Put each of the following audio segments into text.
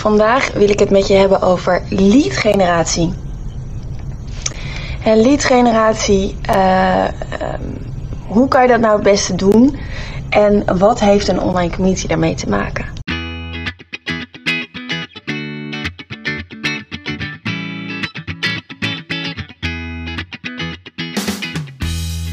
vandaag wil ik het met je hebben over lead generatie. En lead generatie, uh, hoe kan je dat nou het beste doen? En wat heeft een online community daarmee te maken?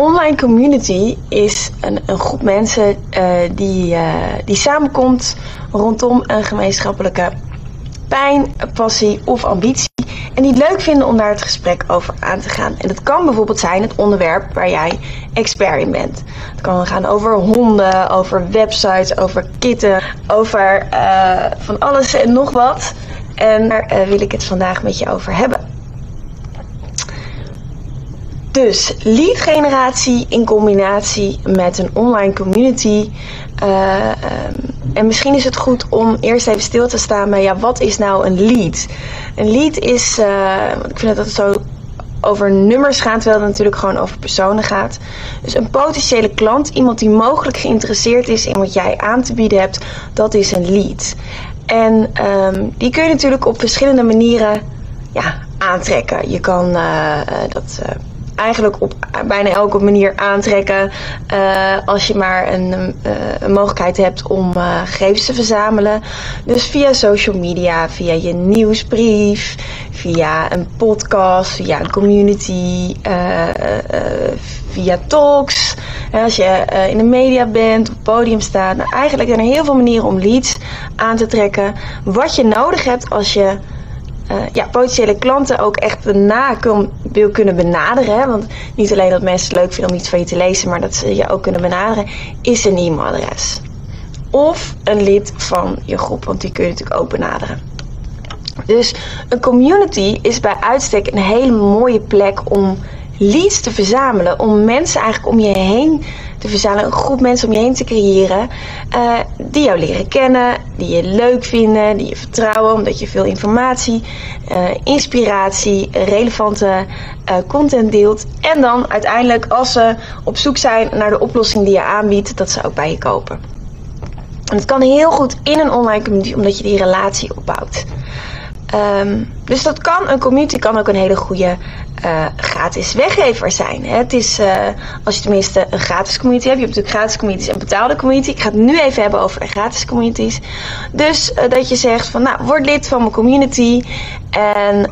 Online community is een, een groep mensen uh, die, uh, die samenkomt rondom een gemeenschappelijke pijn, passie of ambitie. En die het leuk vinden om daar het gesprek over aan te gaan. En dat kan bijvoorbeeld zijn het onderwerp waar jij expert in bent. Het kan gaan over honden, over websites, over kitten, over uh, van alles en nog wat. En daar wil ik het vandaag met je over hebben. Dus lead generatie in combinatie met een online community. Uh, en misschien is het goed om eerst even stil te staan bij ja, wat is nou een lead? Een lead is, uh, ik vind dat het zo over nummers gaat, terwijl het natuurlijk gewoon over personen gaat. Dus een potentiële klant, iemand die mogelijk geïnteresseerd is in wat jij aan te bieden hebt, dat is een lead. En um, die kun je natuurlijk op verschillende manieren ja, aantrekken. Je kan uh, dat eigenlijk op bijna elke manier aantrekken. Uh, als je maar een, uh, een mogelijkheid hebt om uh, gegevens te verzamelen. Dus via social media, via je nieuwsbrief, via een podcast, via een community, via talks. als je in de media bent, op het podium staat. Nou, eigenlijk zijn er heel veel manieren om leads aan te trekken. Wat je nodig hebt als je uh, ja, potentiële klanten ook echt na wil kunnen benaderen. Want niet alleen dat mensen het leuk vinden om iets van je te lezen, maar dat ze je ook kunnen benaderen, is een e-mailadres. Of een lid van je groep, want die kun je natuurlijk ook benaderen. Dus een community is bij uitstek een hele mooie plek om leads te verzamelen. Om mensen eigenlijk om je heen te verzamelen. Een groep mensen om je heen te creëren. Uh, die jou leren kennen. Die je leuk vinden. Die je vertrouwen. Omdat je veel informatie, uh, inspiratie, relevante uh, content deelt. En dan uiteindelijk als ze op zoek zijn naar de oplossing die je aanbiedt. Dat ze ook bij je kopen. En het kan heel goed in een online community. Omdat je die relatie opbouwt. Um, dus dat kan, een community kan ook een hele goede uh, gratis weggever zijn. Hè. Het is, uh, als je tenminste een gratis community hebt, je hebt natuurlijk gratis communities en betaalde community. Ik ga het nu even hebben over gratis communities. Dus uh, dat je zegt van, nou, word lid van mijn community en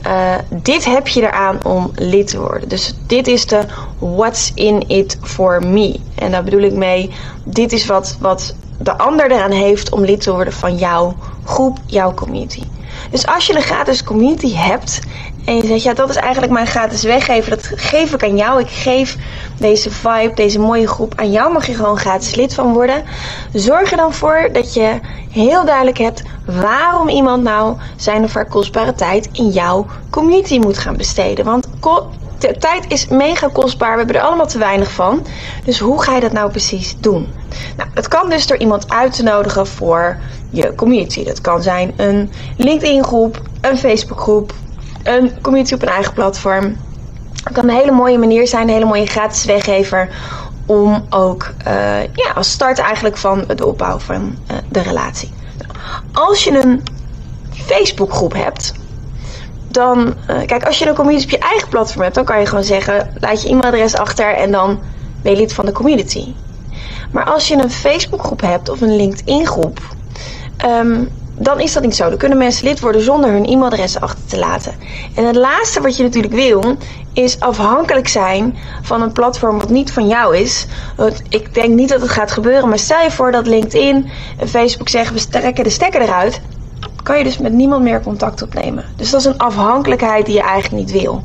dit heb je eraan om lid te worden. Dus dit is de what's in it for me. En daar bedoel ik mee, dit is wat, wat de ander eraan heeft om lid te worden van jouw groep, jouw community. Dus als je een gratis community hebt en je zegt, ja, dat is eigenlijk mijn gratis weggeven, dat geef ik aan jou. Ik geef deze vibe, deze mooie groep aan jou, mag je gewoon gratis lid van worden. Zorg er dan voor dat je heel duidelijk hebt waarom iemand nou zijn of haar kostbare tijd in jouw community moet gaan besteden. Want tijd is mega kostbaar. We hebben er allemaal te weinig van. Dus hoe ga je dat nou precies doen? Nou, het kan dus door iemand uit te nodigen voor je community. Dat kan zijn een LinkedIn groep, een Facebook groep, een community op een eigen platform. Het kan een hele mooie manier zijn, een hele mooie gratis weggever. Om ook uh, ja, als start eigenlijk van de opbouw van uh, de relatie. Als je een Facebook groep hebt, dan, uh, kijk, als je een community op je eigen platform hebt, dan kan je gewoon zeggen: laat je e-mailadres achter en dan ben je lid van de community. Maar als je een Facebookgroep hebt of een LinkedIn-groep, um, dan is dat niet zo. Dan kunnen mensen lid worden zonder hun e-mailadres achter te laten. En het laatste wat je natuurlijk wil, is afhankelijk zijn van een platform wat niet van jou is. Want ik denk niet dat het gaat gebeuren, maar stel je voor dat LinkedIn en Facebook zeggen: we trekken de stekker eruit kan je dus met niemand meer contact opnemen. Dus dat is een afhankelijkheid die je eigenlijk niet wil.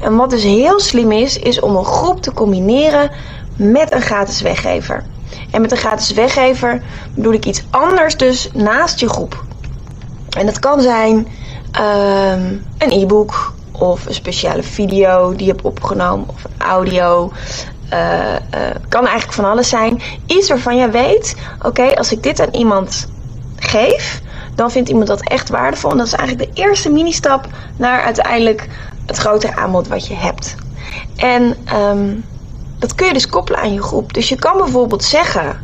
En wat dus heel slim is, is om een groep te combineren met een gratis weggever. En met een gratis weggever bedoel ik iets anders dus naast je groep. En dat kan zijn ehm, een e-book of een speciale video die je hebt opgenomen of een audio. Uh, kan eigenlijk van alles zijn. Iets waarvan je weet, oké, als ik dit aan iemand geef, dan vindt iemand dat echt waardevol. En dat is eigenlijk de eerste mini-stap naar uiteindelijk het grotere aanbod wat je hebt. En um, dat kun je dus koppelen aan je groep. Dus je kan bijvoorbeeld zeggen: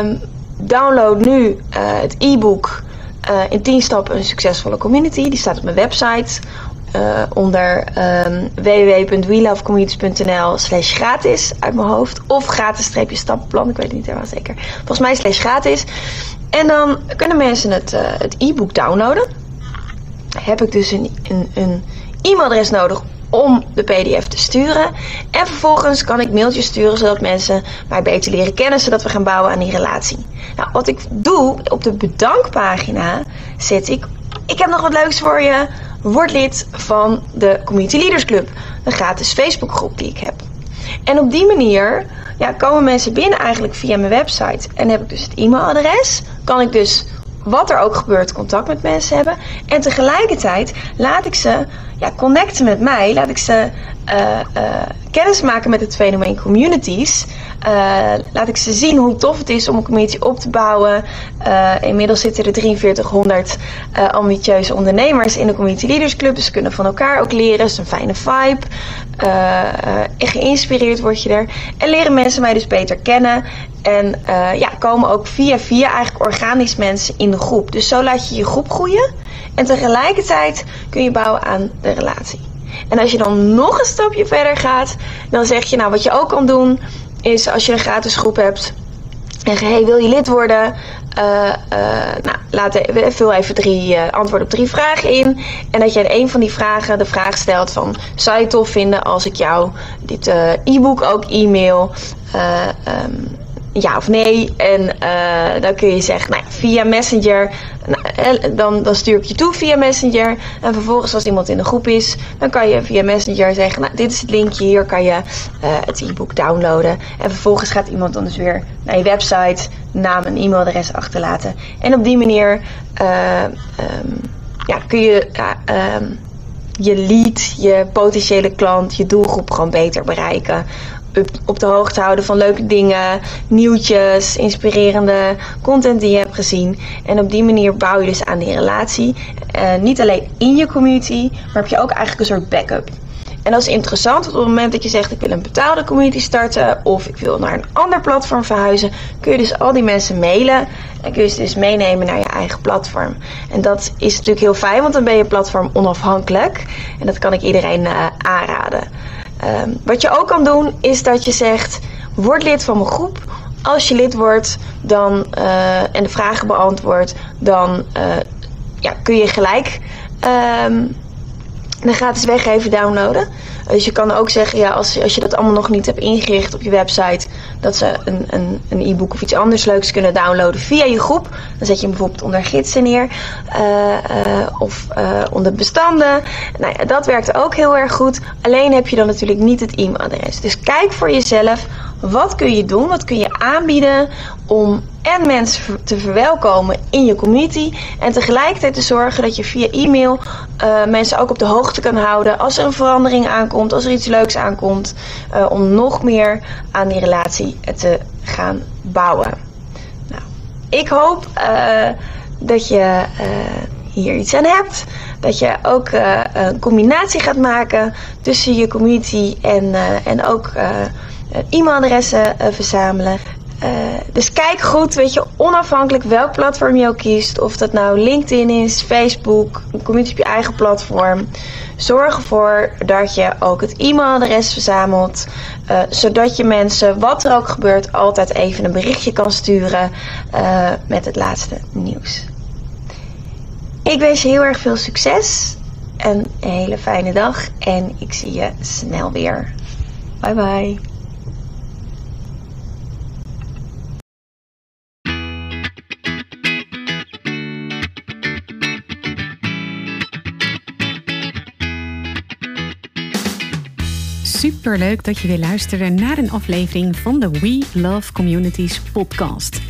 um, download nu uh, het e-book uh, in 10 stappen een succesvolle community. Die staat op mijn website. Uh, onder um, www.welovecommunities.nl slash gratis uit mijn hoofd. Of gratis-stappenplan, ik weet het niet helemaal zeker. Volgens mij slash gratis. En dan kunnen mensen het, uh, het e-book downloaden. Heb ik dus een, een, een e-mailadres nodig om de PDF te sturen. En vervolgens kan ik mailtjes sturen zodat mensen mij beter leren kennen, zodat we gaan bouwen aan die relatie. Nou, wat ik doe op de bedankpagina zet ik. Ik heb nog wat leuks voor je. Word lid van de Community Leaders Club, de gratis Facebookgroep die ik heb. En op die manier ja, komen mensen binnen eigenlijk via mijn website. En heb ik dus het e-mailadres. Kan ik dus wat er ook gebeurt, contact met mensen hebben. En tegelijkertijd laat ik ze ja, connecten met mij. Laat ik ze uh, uh, kennis maken met het fenomeen communities. Uh, laat ik ze zien hoe tof het is om een community op te bouwen. inmiddels zitten er 4300 ambitieuze ondernemers in de Community Leaders Club. Dus ze kunnen van elkaar ook leren. Het is een fijne vibe. geïnspireerd word je er. En leren mensen mij dus beter kennen. En ja, komen ook via via eigenlijk organisch mensen in de groep. Dus zo laat je je groep groeien. En tegelijkertijd kun je bouwen aan de relatie. En als je dan nog een stapje verder gaat, dan zeg je, nou wat je ook kan doen, is als je een gratis groep hebt, zeggen, hey, wil je lid worden? Uh, uh, nou, laat even, vul even drie uh, antwoorden op drie vragen in. En dat je in een van die vragen de vraag stelt van... zou je het tof vinden als ik jou dit e-book ook e-mail... Um, ja of nee. En uh, dan kun je zeggen, nou, via Messenger, nou, dan, dan stuur ik je toe via Messenger. En vervolgens als iemand in de groep is, dan kan je via Messenger zeggen, nou, dit is het linkje, hier kan je uh, het e-book downloaden. En vervolgens gaat iemand dan dus weer naar je website, naam en e-mailadres achterlaten. En op die manier um, ja, kun je um, je lead, je potentiële klant, je doelgroep gewoon beter bereiken op de hoogte houden van leuke dingen, nieuwtjes, inspirerende content die je hebt gezien. En op die manier bouw je dus aan die relatie. Uh, niet alleen in je community, maar heb je ook eigenlijk een soort backup. En dat is interessant, want op het moment dat je zegt ik wil een betaalde community starten of ik wil naar een ander platform verhuizen, kun je dus al die mensen mailen en kun je ze dus meenemen naar je eigen platform. En dat is natuurlijk heel fijn, want dan ben je platform onafhankelijk. En dat kan ik iedereen uh, aanraden. Um, wat je ook kan doen is dat je zegt: word lid van mijn groep. Als je lid wordt dan, uh, en de vragen beantwoordt, dan uh, ja, kun je gelijk um, de gratis weggeven downloaden. Dus je kan ook zeggen, ja, als, als je dat allemaal nog niet hebt ingericht op je website, dat ze een, een, een e-book of iets anders leuks kunnen downloaden via je groep. Dan zet je hem bijvoorbeeld onder gidsen neer uh, uh, of uh, onder bestanden. Nou ja, dat werkt ook heel erg goed. Alleen heb je dan natuurlijk niet het e-mailadres. Dus kijk voor jezelf, wat kun je doen, wat kun je aanbieden om en mensen te verwelkomen in je community. En tegelijkertijd te zorgen dat je via e-mail uh, mensen ook op de hoogte kan houden als er een verandering aankomt, als er iets leuks aankomt. Uh, om nog meer aan die relatie te gaan bouwen. Nou, ik hoop uh, dat je hier iets aan hebt. Dat je ook een combinatie gaat maken tussen je community en, en ook e-mailadressen verzamelen. Uh, dus kijk goed, weet je, onafhankelijk welk platform je ook kiest. Of dat nou LinkedIn is, Facebook, een community op je eigen platform. Zorg ervoor dat je ook het e-mailadres verzamelt. Uh, zodat je mensen, wat er ook gebeurt, altijd even een berichtje kan sturen uh, met het laatste nieuws. Ik wens je heel erg veel succes. En een hele fijne dag. En ik zie je snel weer. Bye bye. Super leuk dat je weer luisterde naar een aflevering van de We Love Communities podcast.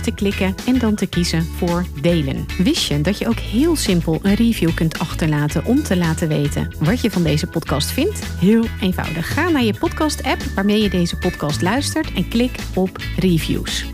te klikken en dan te kiezen voor delen. Wist je dat je ook heel simpel een review kunt achterlaten om te laten weten wat je van deze podcast vindt? Heel eenvoudig. Ga naar je podcast-app waarmee je deze podcast luistert en klik op reviews.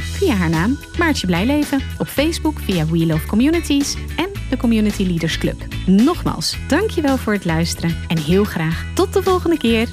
via haar naam Maartje Blijleven. Op Facebook via We Love Communities en de Community Leaders Club. Nogmaals, dankjewel voor het luisteren en heel graag tot de volgende keer.